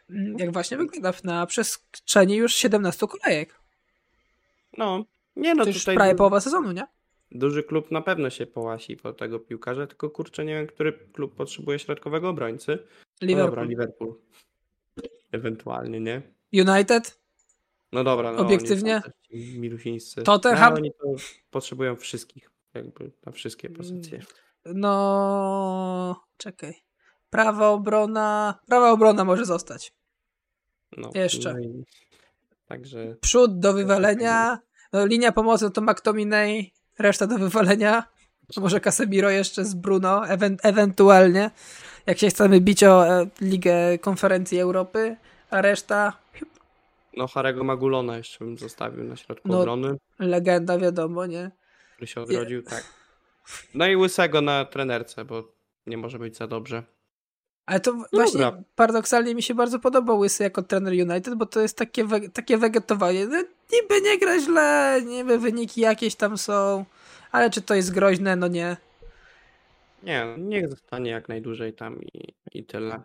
mm, jak właśnie wygląda na przestrzeni już 17 kolejek. No, nie no. To już prawie połowa sezonu, nie? Duży klub na pewno się połasi po tego piłkarza, tylko kurczę, nie wiem, który klub potrzebuje środkowego obrońcy. Liverpool. No dobra, Liverpool. Ewentualnie, nie? United? No dobra, no, obiektywnie. Milusińscy. Tottenham? No, oni to potrzebują wszystkich, jakby na wszystkie pozycje. No, czekaj. Prawa obrona. Prawa obrona może zostać. No, Jeszcze. No i... Także. Przód do wywalenia. No, linia pomocy to McTominay, reszta do wywalenia. Może Casemiro jeszcze z Bruno, ewen ewentualnie. Jak się chcemy bić o e, Ligę Konferencji Europy, a reszta no, Harego Magulona jeszcze bym zostawił na środku no, obrony. Legenda, wiadomo, nie? Który się odrodził, tak. No i Łysego na trenerce, bo nie może być za dobrze. Ale to no właśnie dobra. paradoksalnie mi się bardzo podoba Łysy jako trener United, bo to jest takie, we takie wegetowanie. No, niby nie gra źle, niby wyniki jakieś tam są, ale czy to jest groźne? No nie. Nie, niech zostanie jak najdłużej tam i, i tyle.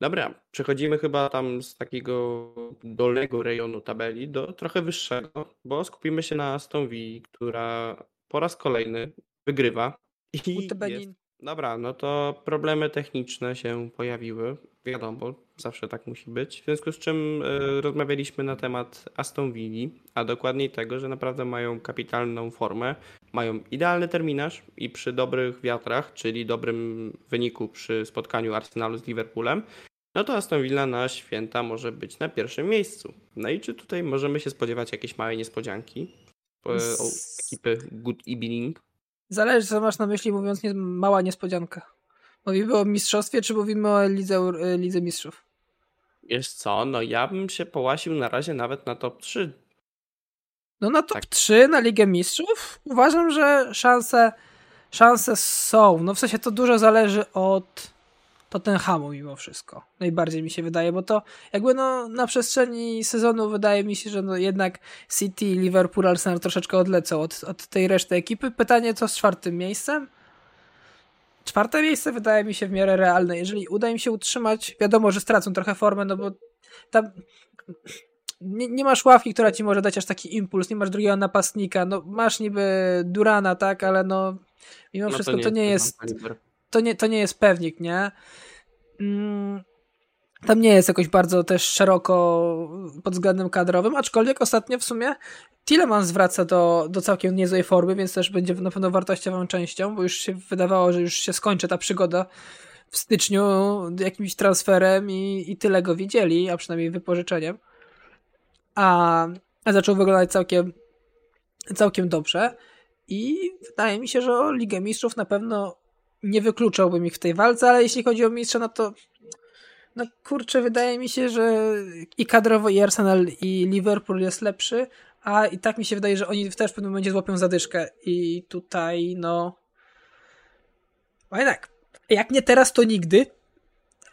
Dobra, przechodzimy chyba tam z takiego dolnego rejonu tabeli do trochę wyższego, bo skupimy się na Aston Villa, która po raz kolejny wygrywa. I jest... Dobra, no to problemy techniczne się pojawiły. Wiadomo, zawsze tak musi być. W związku z czym y, rozmawialiśmy na temat Aston Villa, a dokładniej tego, że naprawdę mają kapitalną formę, mają idealny terminarz i przy dobrych wiatrach, czyli dobrym wyniku przy spotkaniu Arsenalu z Liverpoolem, no to Aston Villa na święta może być na pierwszym miejscu. No i czy tutaj możemy się spodziewać jakiejś małej niespodzianki z... ekipy Good Evening? Zależy, co masz na myśli, mówiąc nie, mała niespodzianka. Mówimy o mistrzostwie, czy mówimy o Lidze, e, Lidze Mistrzów? Wiesz co, no ja bym się połasił na razie nawet na top 3. No na top tak. 3, na Ligę Mistrzów? Uważam, że szanse, szanse są. No w sensie to dużo zależy od Tottenhamu mimo wszystko. Najbardziej mi się wydaje, bo to jakby no na przestrzeni sezonu wydaje mi się, że no jednak City, Liverpool, Arsenal troszeczkę odlecą od, od tej reszty ekipy. Pytanie co z czwartym miejscem? Czwarte miejsce wydaje mi się w miarę realne. Jeżeli uda im się utrzymać, wiadomo, że stracą trochę formę, no bo tam nie, nie, masz ławki, która ci może dać aż taki impuls, nie masz drugiego napastnika, no masz niby Durana, tak, ale no mimo no wszystko to nie, to nie jest to nie, to nie jest pewnik, nie? Mm, tam nie jest jakoś bardzo też szeroko pod względem kadrowym, aczkolwiek ostatnio w sumie Tillemans wraca do, do całkiem niezłej formy, więc też będzie na pewno wartościową częścią, bo już się wydawało, że już się skończy ta przygoda w styczniu jakimś transferem i, i tyle go widzieli, a przynajmniej wypożyczeniem. A, a zaczął wyglądać całkiem, całkiem dobrze. I wydaje mi się, że o Ligę Mistrzów na pewno nie wykluczałbym ich w tej walce, ale jeśli chodzi o mistrza, no to no kurczę, wydaje mi się, że i kadrowo i Arsenal i Liverpool jest lepszy, a i tak mi się wydaje, że oni też w pewnym momencie złapią zadyszkę. I tutaj no ale tak, jak nie teraz, to nigdy,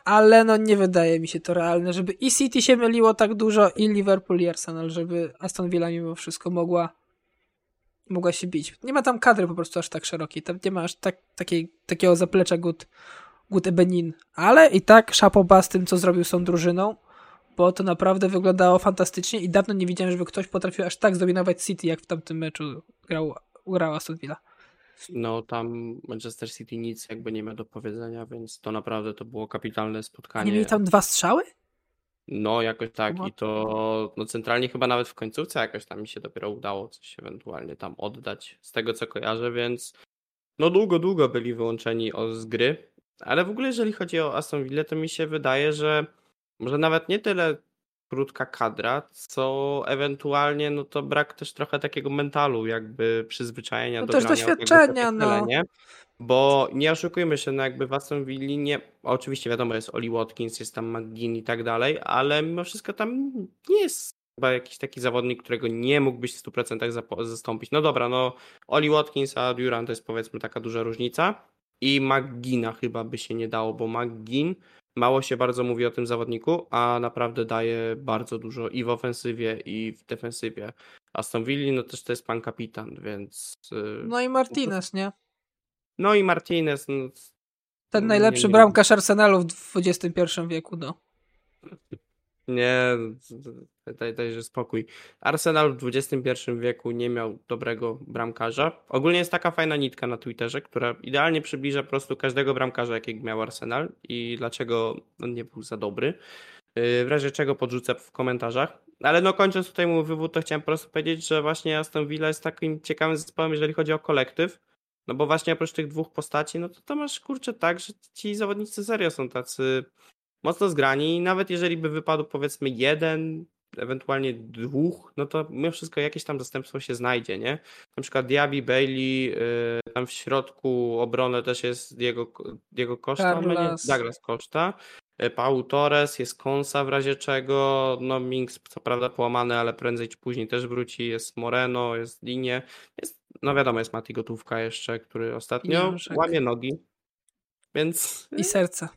ale no nie wydaje mi się to realne, żeby i City się myliło tak dużo i Liverpool i Arsenal, żeby Aston Villa mimo wszystko mogła mogła się bić. Nie ma tam kadry po prostu aż tak szerokiej, tam nie ma aż tak, takiej, takiego zaplecza Good, good Benin, ale i tak szapoba z tym, co zrobił z tą drużyną, bo to naprawdę wyglądało fantastycznie i dawno nie widziałem, żeby ktoś potrafił aż tak zdominować City, jak w tamtym meczu grał, grał Aston Villa. No tam Manchester City nic jakby nie ma do powiedzenia, więc to naprawdę to było kapitalne spotkanie. Nie mieli tam dwa strzały? No jakoś tak i to no centralnie chyba nawet w końcówce jakoś tam mi się dopiero udało coś ewentualnie tam oddać z tego co kojarzę, więc no długo, długo byli wyłączeni z gry, ale w ogóle jeżeli chodzi o Aston Villa to mi się wydaje, że może nawet nie tyle krótka kadra, co ewentualnie no to brak też trochę takiego mentalu, jakby przyzwyczajenia No do też doświadczenia, no. nie? Bo nie oszukujmy się, no jakby w Aston Villa nie, oczywiście wiadomo jest Oli Watkins, jest tam McGinn i tak dalej, ale mimo wszystko tam nie jest chyba jakiś taki zawodnik, którego nie mógłbyś w 100% zapo- zastąpić. No dobra, no Oli Watkins a Durant to jest powiedzmy taka duża różnica i McGinna chyba by się nie dało, bo McGinn mało się bardzo mówi o tym zawodniku, a naprawdę daje bardzo dużo i w ofensywie i w defensywie. Aston Villa no też to jest pan kapitan, więc yy, No i Martinez, nie? no i Martinez. No, Ten nie- najlepszy nie- bramkarz Arsenalu w XXI wieku, no. Nie, daj, dajże spokój. Arsenal w XXI wieku nie miał dobrego bramkarza. Ogólnie jest taka fajna nitka na Twitterze, która idealnie przybliża po prostu każdego bramkarza, jakiego miał Arsenal i dlaczego on nie był za dobry. Yy, W razie czego podrzucę w komentarzach. Ale no kończąc tutaj mój wywód, to chciałem po prostu powiedzieć, że właśnie Aston Villa jest takim ciekawym zespołem, jeżeli chodzi o kolektyw. No bo właśnie oprócz tych dwóch postaci, no to to masz kurczę tak, że ci zawodnicy serio są tacy mocno zgrani i nawet jeżeli by wypadł powiedzmy jeden, ewentualnie dwóch, no to mimo wszystko jakieś tam zastępstwo się znajdzie, nie? Na przykład Diaby, Bailey, yy, tam w środku obrony też jest Diego, Diego Costa, no nie, Carlos. Douglas Costa, yy, Paul Torres, jest Konsa w razie czego, no Minks co prawda połamany, ale prędzej czy później też wróci, jest Moreno, jest Linie, jest, no wiadomo, jest Mati Gotówka jeszcze, który ostatnio łamie nogi, więc I serca.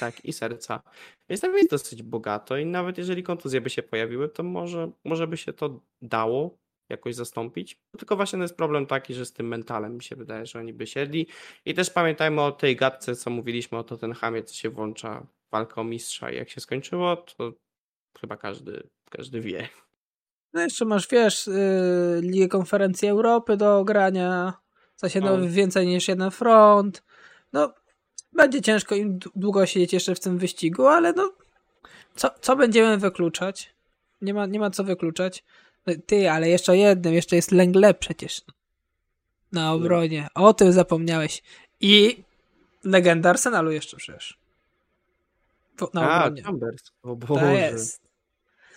tak, i serca. Więc tam jest dosyć bogato i nawet jeżeli kontuzje by się pojawiły, to może, może by się to dało jakoś zastąpić. Tylko właśnie jest problem taki, że z tym mentalem mi się wydaje, że oni by siedli. I też pamiętajmy o tej gadce, co mówiliśmy o Tottenhamie, co się włącza w walkę o mistrza i jak się skończyło, to chyba każdy, każdy wie. No jeszcze masz, wiesz, yy, Ligę Konferencji Europy do grania, w sensie No. więcej niż jeden front. No, będzie ciężko im długo siedzieć jeszcze w tym wyścigu, ale no, co, co będziemy wykluczać? Nie ma, nie ma co wykluczać. No, Ty, ale jeszcze o jednym, jeszcze jest Lengle przecież. Na obronie. O tym zapomniałeś. I legenda Arsenalu jeszcze przecież. Na A, obronie. Chambers. O To Boże, jest.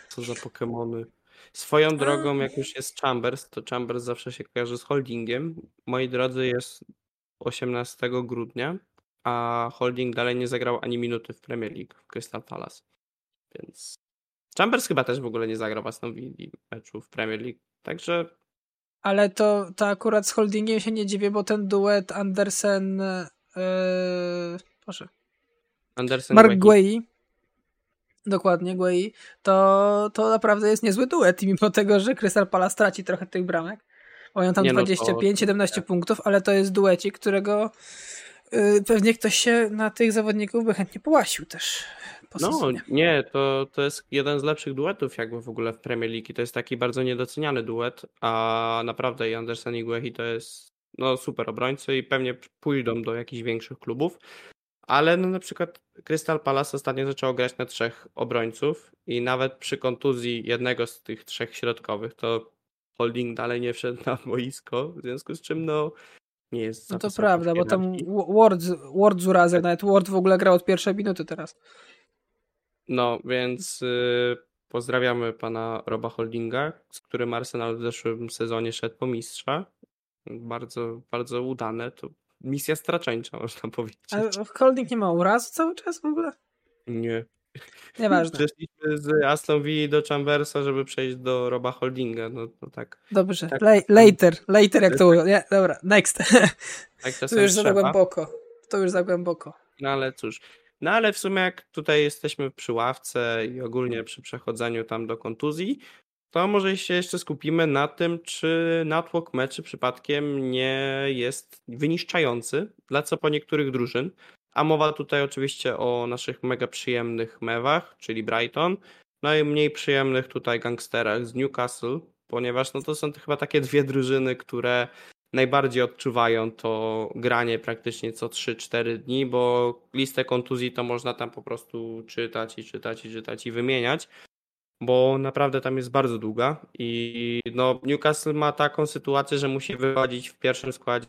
co za Pokemony. Swoją drogą, jak już jest Chambers, to Chambers zawsze się kojarzy z holdingiem. Moi drodzy, jest 18 grudnia, a holding dalej nie zagrał ani minuty w Premier League w Crystal Palace. Więc Chambers chyba też w ogóle nie zagrał w Aston Villa meczu w Premier League. Także Ale to, to akurat z holdingiem się nie dziwię, bo ten duet Andersen. Yy, proszę. Andersen Mark. Dokładnie, Guei. To, to naprawdę jest niezły duet, mimo tego, że Crystal Palace traci trochę tych bramek. Mają tam Nie no, to- 25-17 punktów, ale to jest duecik, którego pewnie ktoś się na tych zawodników by chętnie połasił też. Po No, sezonie. nie, to, to jest jeden z lepszych duetów jakby w ogóle w Premier League to jest taki bardzo niedoceniany duet, a naprawdę i Andersen i Guehi to jest no super obrońcy i pewnie pójdą do jakichś większych klubów, ale no na przykład Crystal Palace ostatnio zaczęło grać na trzech obrońców i nawet przy kontuzji jednego z tych trzech środkowych to Holding dalej nie wszedł na boisko, w związku z czym no nie jest za No to prawda, bo tam Ward, Ward z urazem, nawet Ward w ogóle grał od pierwszej minuty teraz. No, więc y, pozdrawiamy pana Roba Holdinga, z którym Arsenal w zeszłym sezonie szedł po mistrza. Bardzo, bardzo udane. To misja straczeńcza, można powiedzieć. Ale Holding nie ma urazu cały czas w ogóle? Nie. Nieważne. Przeszliśmy z Aston Villa do Chambersa, żeby przejść do Roba Holdinga, no to tak. Dobrze, Tak. La- later, later jak to mówią. Nie, dobra, next. tak To już za trzeba. głęboko. To już za głęboko. No ale cóż. No ale w sumie jak tutaj jesteśmy przy ławce i ogólnie przy przechodzeniu tam do kontuzji, to może się jeszcze skupimy na tym, czy natłok meczy przypadkiem nie jest wyniszczający, dla co po niektórych drużyn. A mowa tutaj oczywiście o naszych mega przyjemnych mewach, czyli Brighton, no i mniej przyjemnych tutaj gangsterach z Newcastle, ponieważ no to są chyba takie dwie drużyny, które najbardziej odczuwają to granie praktycznie co 3-4 dni, bo listę kontuzji to można tam po prostu czytać i czytać i czytać i wymieniać, bo naprawdę tam jest bardzo długa i no Newcastle ma taką sytuację, że musi wychodzić w pierwszym składzie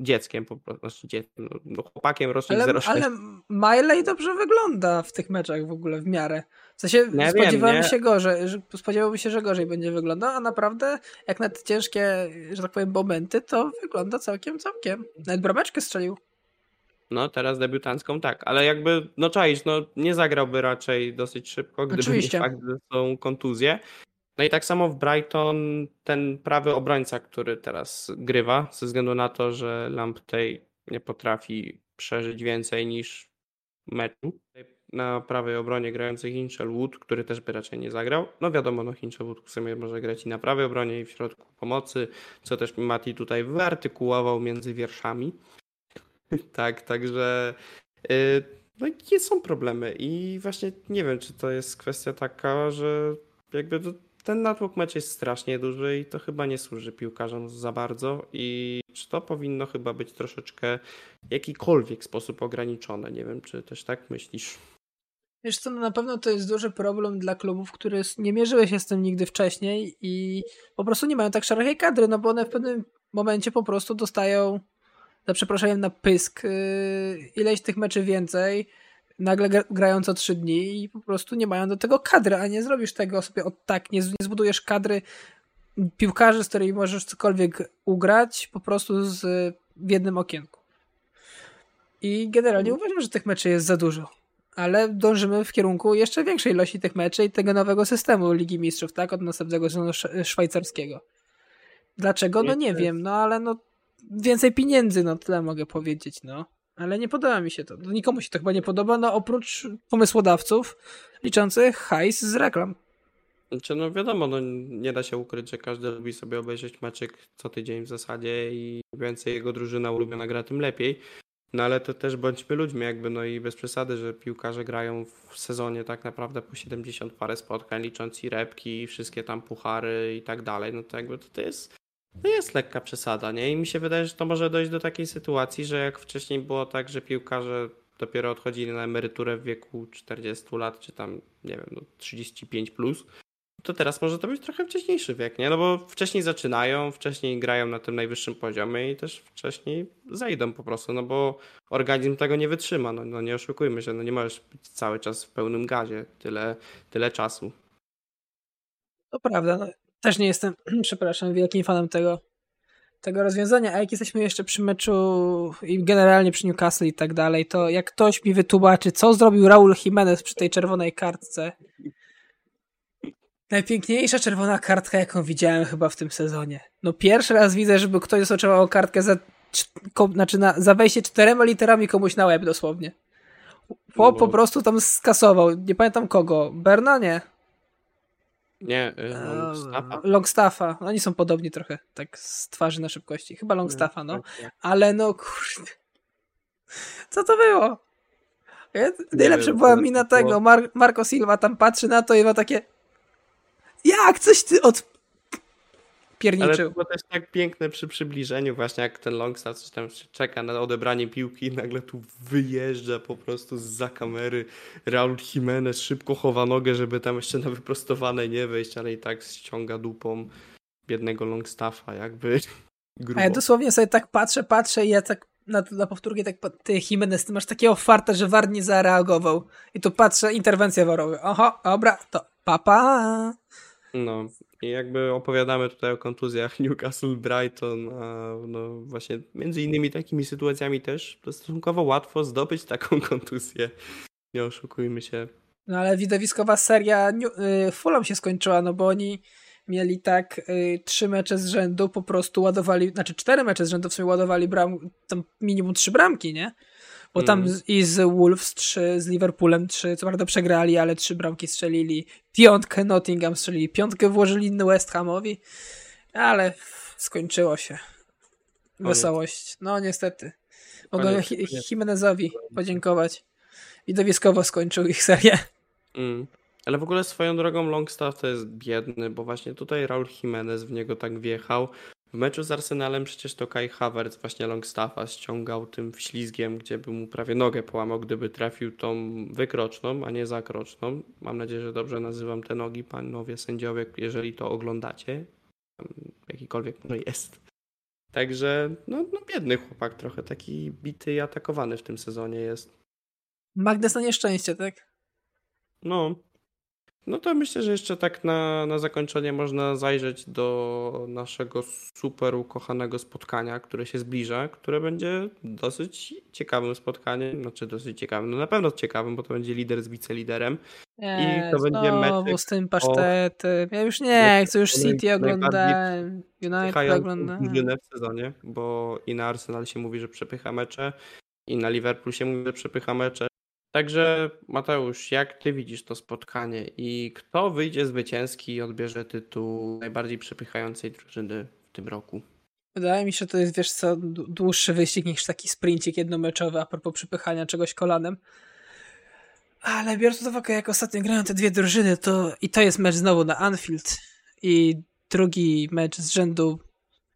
dzieckiem po prostu, znaczy dzieckiem, no, no chłopakiem rocznik Ale, 06. ale Miley dobrze wygląda w tych meczach w ogóle w miarę. W sensie Nie spodziewałem wiem, się gorzej, że, spodziewałbym się, że gorzej będzie wyglądał, a naprawdę jak na te ciężkie, że tak powiem, momenty, to wygląda całkiem, całkiem. Nawet brameczkę strzelił. No, teraz debiutancką tak, ale jakby, no czaisz, no nie zagrałby raczej dosyć szybko, gdyby Oczywiście. nie fakt, że są kontuzje. No i tak samo w Brighton ten prawy obrońca, który teraz grywa, ze względu na to, że Lamptey nie potrafi przeżyć więcej niż meczu. Na prawej obronie grający Hinchel Wood, który też by raczej nie zagrał. No wiadomo, no Hinchel Wood w sumie może grać i na prawej obronie, i w środku pomocy, co też Mati tutaj wyartykułował między wierszami. Tak, także y, no i są problemy i właśnie nie wiem, czy to jest kwestia taka, że jakby to, ten natłok mecz jest strasznie duży i to chyba nie służy piłkarzom za bardzo i czy to powinno chyba być troszeczkę w jakikolwiek sposób ograniczone. Nie wiem, czy też tak myślisz. Wiesz co, no na pewno to jest duży problem dla klubów, które nie mierzyły się z tym nigdy wcześniej i po prostu nie mają tak szerokiej kadry, no bo one w pewnym momencie po prostu dostają, za przeproszeniem na pysk, yy, ileś tych meczy więcej, nagle gra- grają co trzy dni i po prostu nie mają do tego kadry, a nie zrobisz tego sobie od tak, nie, zbudujesz kadry piłkarzy, z którymi możesz cokolwiek ugrać po prostu z, w jednym okienku. I generalnie uważam, że tych meczy jest za dużo ale dążymy w kierunku jeszcze większej ilości tych meczy i tego nowego systemu Ligi Mistrzów, tak? Od następnego sezonu sz- szwajcarskiego. Dlaczego? No Nie, wiem, no ale no więcej pieniędzy, no tyle mogę powiedzieć, no. Ale nie podoba mi się to. Nikomu się to chyba nie podoba, no oprócz pomysłodawców liczących hajs z reklam. Znaczy, no wiadomo, no nie da się ukryć, że każdy lubi sobie obejrzeć meczek co tydzień w zasadzie i więcej jego drużyna ulubiona gra, tym lepiej. No ale to też bądźmy ludźmi jakby, no i bez przesady, że piłkarze grają w sezonie tak naprawdę po 70 parę spotkań, licząc i repki, i wszystkie tam puchary i tak dalej, no to jakby to, to jest to jest lekka przesada, nie? I mi się wydaje, że to może dojść do takiej sytuacji, że jak wcześniej było tak, że piłkarze dopiero odchodzili na emeryturę w wieku 40 lat, czy tam, nie wiem, no 35 plus, to teraz może to być trochę wcześniejszy wiek, nie? No bo wcześniej zaczynają, wcześniej grają na tym najwyższym poziomie i też wcześniej zejdą po prostu, no bo organizm tego nie wytrzyma, no, no nie oszukujmy się, no nie możesz być cały czas w pełnym gazie tyle, tyle czasu. To prawda, no, też nie jestem, przepraszam, wielkim fanem tego, tego rozwiązania, a jak jesteśmy jeszcze przy meczu i generalnie przy Newcastle i tak dalej, to jak ktoś mi wytłumaczy, co zrobił Raul Jimenez przy tej czerwonej kartce, najpiękniejsza czerwona kartka, jaką widziałem chyba w tym sezonie. No pierwszy raz widzę, żeby ktoś dostał kartkę za, znaczy na, za wejście czterema literami komuś na łeb dosłownie. Po No. prostu tam skasował, nie pamiętam kogo, Berna nie? Nie, y, Eee, Mustafa. Longstaffa. Oni są podobni trochę, tak z twarzy na szybkości. Chyba Longstaffa, no. Tak, tak. Ale no kurde. Co to było? Ja, najlepsza wiem, była co mina tego. Mar Marco Silva tam patrzy na to i ma takie jak coś ty od Ale to pierniczył. też tak piękne przy przybliżeniu, właśnie jak ten Longstaff coś tam czeka na odebranie piłki i nagle tu wyjeżdża po prostu za kamery Raul Jimenez, szybko chowa nogę, żeby tam jeszcze na wyprostowane nie wejść, ale i tak ściąga dupą biednego Longstaffa, jakby grubo. A ja dosłownie sobie tak patrzę, patrzę i ja tak na, na powtórkę tak, pa- ty Jimenez, ty masz takiego farta, że war nie zareagował. I tu patrzę, interwencja warowa. Oho, dobra, to papa. No, I jakby opowiadamy tutaj o kontuzjach Newcastle, Brighton, a no właśnie między innymi takimi sytuacjami też to stosunkowo łatwo zdobyć taką kontuzję. Nie oszukujmy się. No ale widowiskowa seria y, Fulham się skończyła, no bo oni mieli tak y, trzy mecze z rzędu, po prostu ładowali, znaczy cztery mecze z rzędu w sumie ładowali bram, tam minimum trzy bramki, nie? Bo tam mm. i z Wolves trzy, z Liverpoolem trzy, co prawda przegrali, ale trzy bramki strzelili, piątkę Nottingham strzelili, piątkę włożyli West Hamowi, ale skończyło się. Wesołość. No niestety. Mogę Jimenezowi podziękować. Widowiskowo skończył ich serię. Mm. Ale w ogóle swoją drogą Longstaff to jest biedny, bo właśnie tutaj Raul Jimenez w niego tak wjechał. W meczu z Arsenalem przecież to Kai Havertz właśnie Longstaffa ściągał tym ślizgiem, gdzie by mu prawie nogę połamał, gdyby trafił tą wykroczną, a nie zakroczną. Mam nadzieję, że dobrze nazywam te nogi, panowie sędziowie, jeżeli to oglądacie. Jakikolwiek no jest. Także no, no biedny chłopak trochę, taki bity i atakowany w tym sezonie jest. Magnes na nieszczęście, tak? No, no to myślę, że jeszcze tak na, na zakończenie można zajrzeć do naszego super ukochanego spotkania, które się zbliża, które będzie dosyć ciekawym spotkaniem, znaczy dosyć ciekawym, no na pewno ciekawym, bo to będzie lider z wiceliderem. Nie, I to będzie mecz z tym pasztetem. Ja już nie chcę, już City oglądałem, United oglądałem. w sezonie, bo i na Arsenal się mówi, że przepycha mecze, i na Liverpool się mówi, że przepycha mecze. Także Mateusz, jak ty widzisz to spotkanie i kto wyjdzie zwycięski i odbierze tytuł najbardziej przepychającej drużyny w tym roku? Wydaje mi się, że to jest, wiesz co, dłuższy wyścig niż taki sprincik jednomeczowy a propos przepychania czegoś kolanem. Ale biorąc pod uwagę, jak ostatnio grają te dwie drużyny, to i to jest mecz znowu na Anfield i drugi mecz z rzędu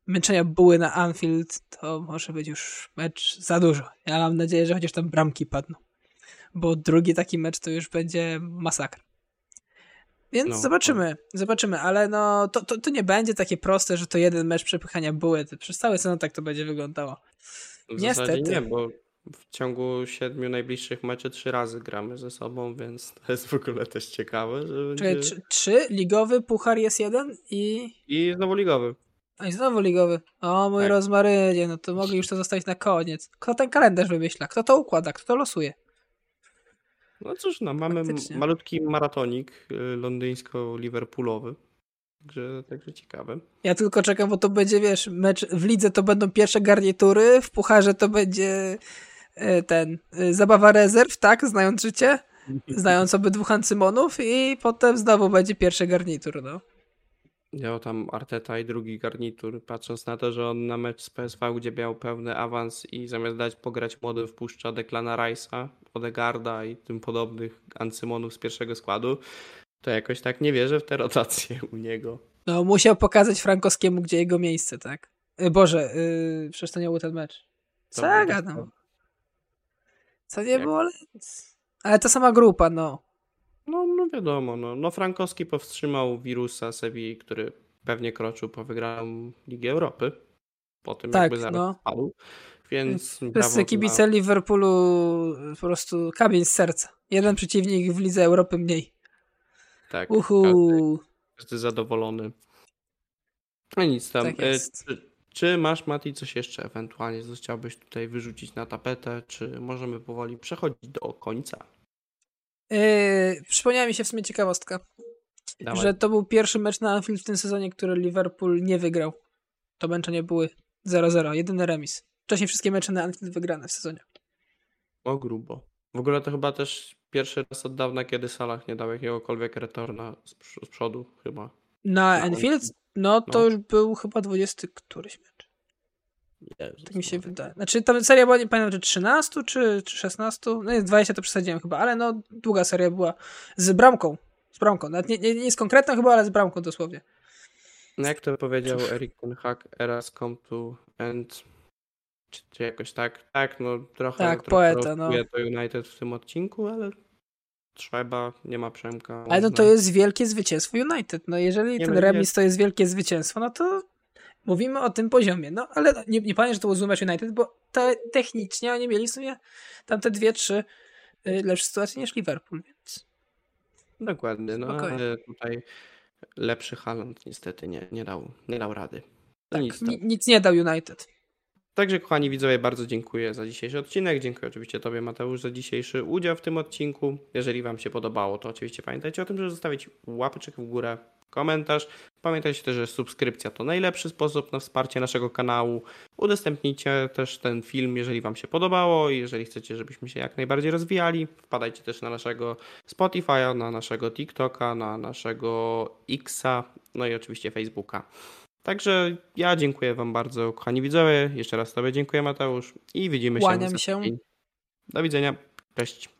męczenia buły na Anfield, to może być już mecz za dużo. Ja mam nadzieję, że chociaż tam bramki padną bo drugi taki mecz to już będzie masakra. Więc no, zobaczymy, no. zobaczymy, ale no to, to, to nie będzie takie proste, że to jeden mecz przepychania były. Przez cały sezon tak to będzie wyglądało. W Niestety. nie, bo w ciągu siedmiu najbliższych meczy trzy razy gramy ze sobą, więc to jest w ogóle też ciekawe. Że Czekaj, będzie... trzy? Ligowy, puchar jest jeden i... I znowu ligowy. A i znowu ligowy. O mój tak. rozmarynie, no to mogli już to zostawić na koniec. Kto ten kalendarz wymyśla? Kto to układa? Kto to losuje? No cóż, no, mamy Faktycznie. malutki maratonik y, londyńsko-liverpoolowy. Także, także ciekawe. Ja tylko czekam, bo to będzie, wiesz, mecz w lidze to będą pierwsze garnitury, w pucharze to będzie e, ten, e, zabawa rezerw, tak, znając życie, znając obydwu Hancymonów i potem znowu będzie pierwszy garnitur, no. Ja tam Arteta i drugi garnitur, patrząc na to, że on na mecz z PSV, gdzie miał pełny awans i zamiast dać pograć młodym wpuszcza Declana Rice'a, Odegarda i tym podobnych Ancymonów z pierwszego składu, to jakoś tak nie wierzę w te rotacje u niego. No musiał pokazać Frankowskiemu, gdzie jego miejsce, tak? Y, Boże, yy, przecież to nie był ten mecz. Co ja gadam? Co nie Jak? było? Ale ta sama grupa, no. No, no wiadomo, no. no Frankowski powstrzymał wirusa Sevi, który pewnie kroczył po wygraną Ligi Europy. Po tym tak, jakby zaraz no. spadł. Więc Wszyscy kibice na... Liverpoolu po prostu kamień z serca. Jeden przeciwnik w Lidze Europy mniej. Tak. Uhu. Każdy zadowolony. No nic tam. Tak e, czy, czy, masz, Mati, coś jeszcze ewentualnie, co chciałbyś tutaj wyrzucić na tapetę, czy możemy powoli przechodzić do końca? Yy, przypomniała mi się w sumie ciekawostka, Dawaj. że to był pierwszy mecz na Anfield w tym sezonie, który Liverpool nie wygrał. To męczenie były 0-0, jedyny remis. Wcześniej wszystkie mecze na Anfield wygrane w sezonie. O grubo. W ogóle to chyba też pierwszy raz od dawna, kiedy Salah nie dał jakiegokolwiek retorna z, z przodu chyba. Na Anfield? No to no. już był chyba 20 któryś mecz. Tak mi się wydaje. Znaczy ta seria była, nie pamiętam, czy 13 czy, czy 16, no jest 20 to przesadziłem chyba, ale no długa seria była z bramką. Z bramką. Nawet nie, nie, nie jest konkretna chyba, ale z bramką dosłownie. No jak to powiedział Eric Ten Hag, eras come to end czy, czy, jakoś tak? Tak, no trochę, tak, trochę poeta, no. to United w tym odcinku, ale trzeba, nie ma Przemka. Ale no to jest wielkie zwycięstwo United. No jeżeli nie ten remis to jest wielkie zwycięstwo, no to mówimy o tym poziomie. No ale nie, nie pamiętam, że to był zły mecz United, bo te, technicznie oni mieli w sumie tam te dwie, trzy y, lepsze sytuacje niż Liverpool, więc... Dokładnie, no ale tutaj lepszy Haaland niestety nie, nie, dał, nie dał rady. No Tak, nic tam. nic nie dał United. Także kochani widzowie, bardzo dziękuję za dzisiejszy odcinek. Dziękuję oczywiście Tobie Mateusz za dzisiejszy udział w tym odcinku. Jeżeli Wam się podobało, to oczywiście pamiętajcie o tym, żeby zostawić łapeczek w górę, komentarz. Pamiętajcie też, że subskrypcja to najlepszy sposób na wsparcie naszego kanału. Udostępnijcie też ten film, jeżeli Wam się podobało i jeżeli chcecie, żebyśmy się jak najbardziej rozwijali. Wpadajcie też na naszego Spotify'a, na naszego TikToka, na naszego Xa, no i oczywiście Facebooka. Także ja dziękuję Wam bardzo, kochani widzowie. Jeszcze raz Tobie dziękuję, Mateusz. I widzimy się. Kłaniam się. tydzień. Do widzenia. Cześć.